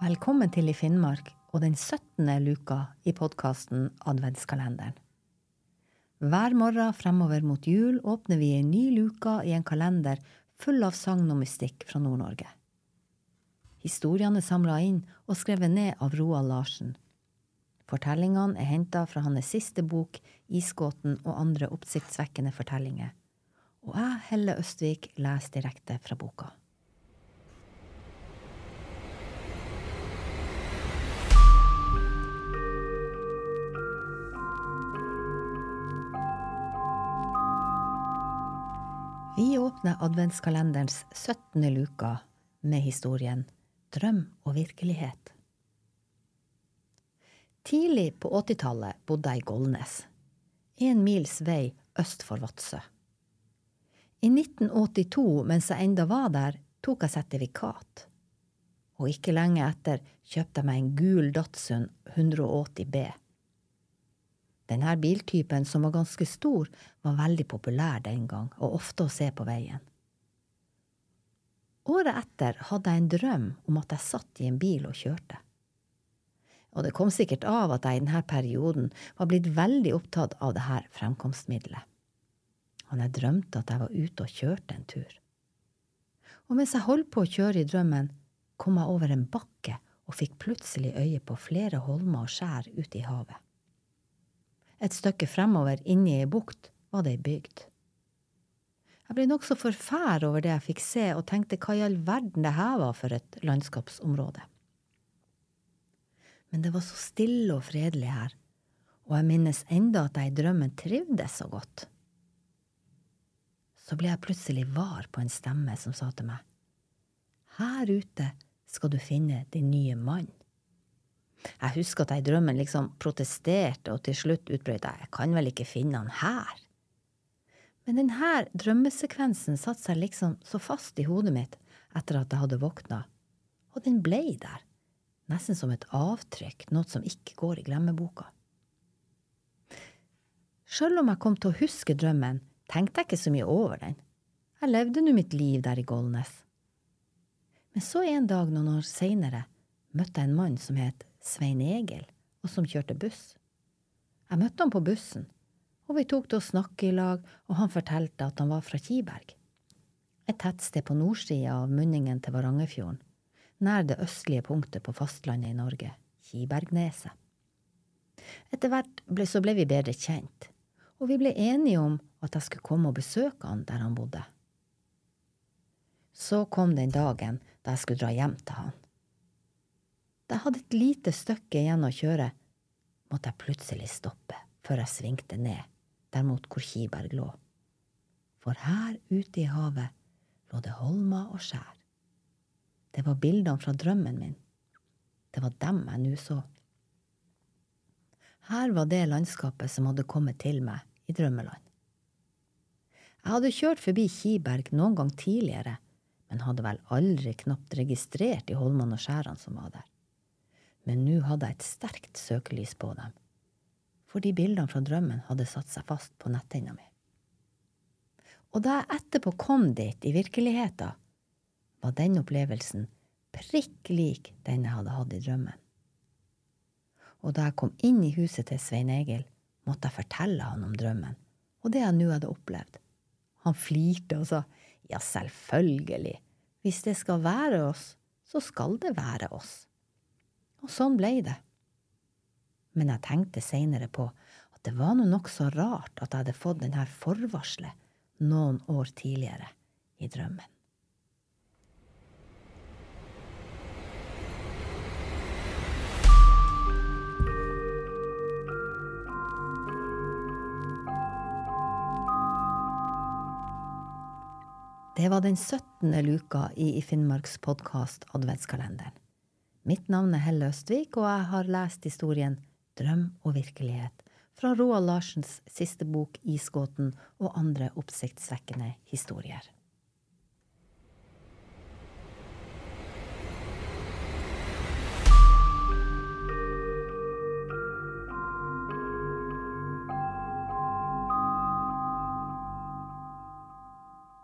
Velkommen til I Finnmark og den 17. luka i podkasten Adventskalenderen. Hver morgen fremover mot jul åpner vi en ny luka i en kalender full av sagn og mystikk fra Nord-Norge. Historiene er samla inn og skrevet ned av Roald Larsen. Fortellingene er henta fra hans siste bok, Isgåten og andre oppsiktsvekkende fortellinger. Og jeg, Helle Østvik, leser direkte fra boka. Vi åpner adventskalenderens 17. luka med historien Drøm og virkelighet. Tidlig på 80-tallet bodde jeg i Golnes, en mils vei øst for Vadsø. I 1982, mens jeg enda var der, tok jeg sertifikat. Og ikke lenge etter kjøpte jeg meg en gul Datsun 180 B. Denne biltypen, som var ganske stor, var veldig populær den gang, og ofte å se på veien. Året etter hadde jeg en drøm om at jeg satt i en bil og kjørte. Og det kom sikkert av at jeg i denne perioden var blitt veldig opptatt av dette fremkomstmiddelet. Og jeg drømte at jeg var ute og kjørte en tur. Og mens jeg holdt på å kjøre i drømmen, kom jeg over en bakke og fikk plutselig øye på flere holmer og skjær ute i havet. Et stykke fremover, inni ei bukt, var det ei bygd. Jeg ble nokså forfær over det jeg fikk se, og tenkte hva i all verden det her var for et landskapsområde. Men det var så stille og fredelig her, og jeg minnes enda at jeg i drømmen trivdes så godt. Så ble jeg plutselig var på en stemme som sa til meg, Her ute skal du finne din nye mann. Jeg husker at jeg i drømmen liksom protesterte, og til slutt utbrøt jeg jeg kan vel ikke finne han her. Men denne drømmesekvensen satte seg liksom så fast i hodet mitt etter at jeg hadde våkna, og den blei der, nesten som et avtrykk, noe som ikke går i glemmeboka. Sjøl om jeg kom til å huske drømmen, tenkte jeg ikke så mye over den. Jeg levde nå mitt liv der i Golnes. Men så en dag noen år seinere møtte jeg en mann som het Svein Egil, og som kjørte buss. Jeg møtte ham på bussen, og vi tok til å snakke i lag, og han fortalte at han var fra Kiberg, et tettsted på nordsida av munningen til Varangerfjorden, nær det østlige punktet på fastlandet i Norge, Kibergneset. Etter hvert ble, så ble vi bedre kjent, og vi ble enige om at jeg skulle komme og besøke han der han bodde. Så kom den dagen da jeg skulle dra hjem til han. Jeg hadde et lite stykke igjen å kjøre, måtte jeg plutselig stoppe før jeg svingte ned, der mot hvor Kiberg lå. For her ute i havet lå det holmer og skjær. Det var bildene fra drømmen min. Det var dem jeg nå så. Her var det landskapet som hadde kommet til meg i drømmeland. Jeg hadde kjørt forbi Kiberg noen gang tidligere, men hadde vel aldri knapt registrert de holmene og skjærene som var der men nå hadde jeg et sterkt søkelys på dem, fordi bildene fra drømmen hadde satt seg fast på netthinna mi. Og da jeg etterpå kom dit i virkeligheten, var den opplevelsen prikk lik den jeg hadde hatt i drømmen. Og da jeg kom inn i huset til Svein Egil, måtte jeg fortelle han om drømmen og det jeg nå hadde opplevd. Han flirte og sa ja, selvfølgelig, hvis det skal være oss, så skal det være oss. Og sånn blei det. Men jeg tenkte seinere på at det var nå nokså rart at jeg hadde fått denne forvarselet noen år tidligere i drømmen. Det var den 17. luka i Finnmarks podkast Adventskalenderen. Mitt navn er Helle Østvik, og jeg har lest historien Drøm og virkelighet fra Roald Larsens siste bok Isgåten og andre oppsiktsvekkende historier.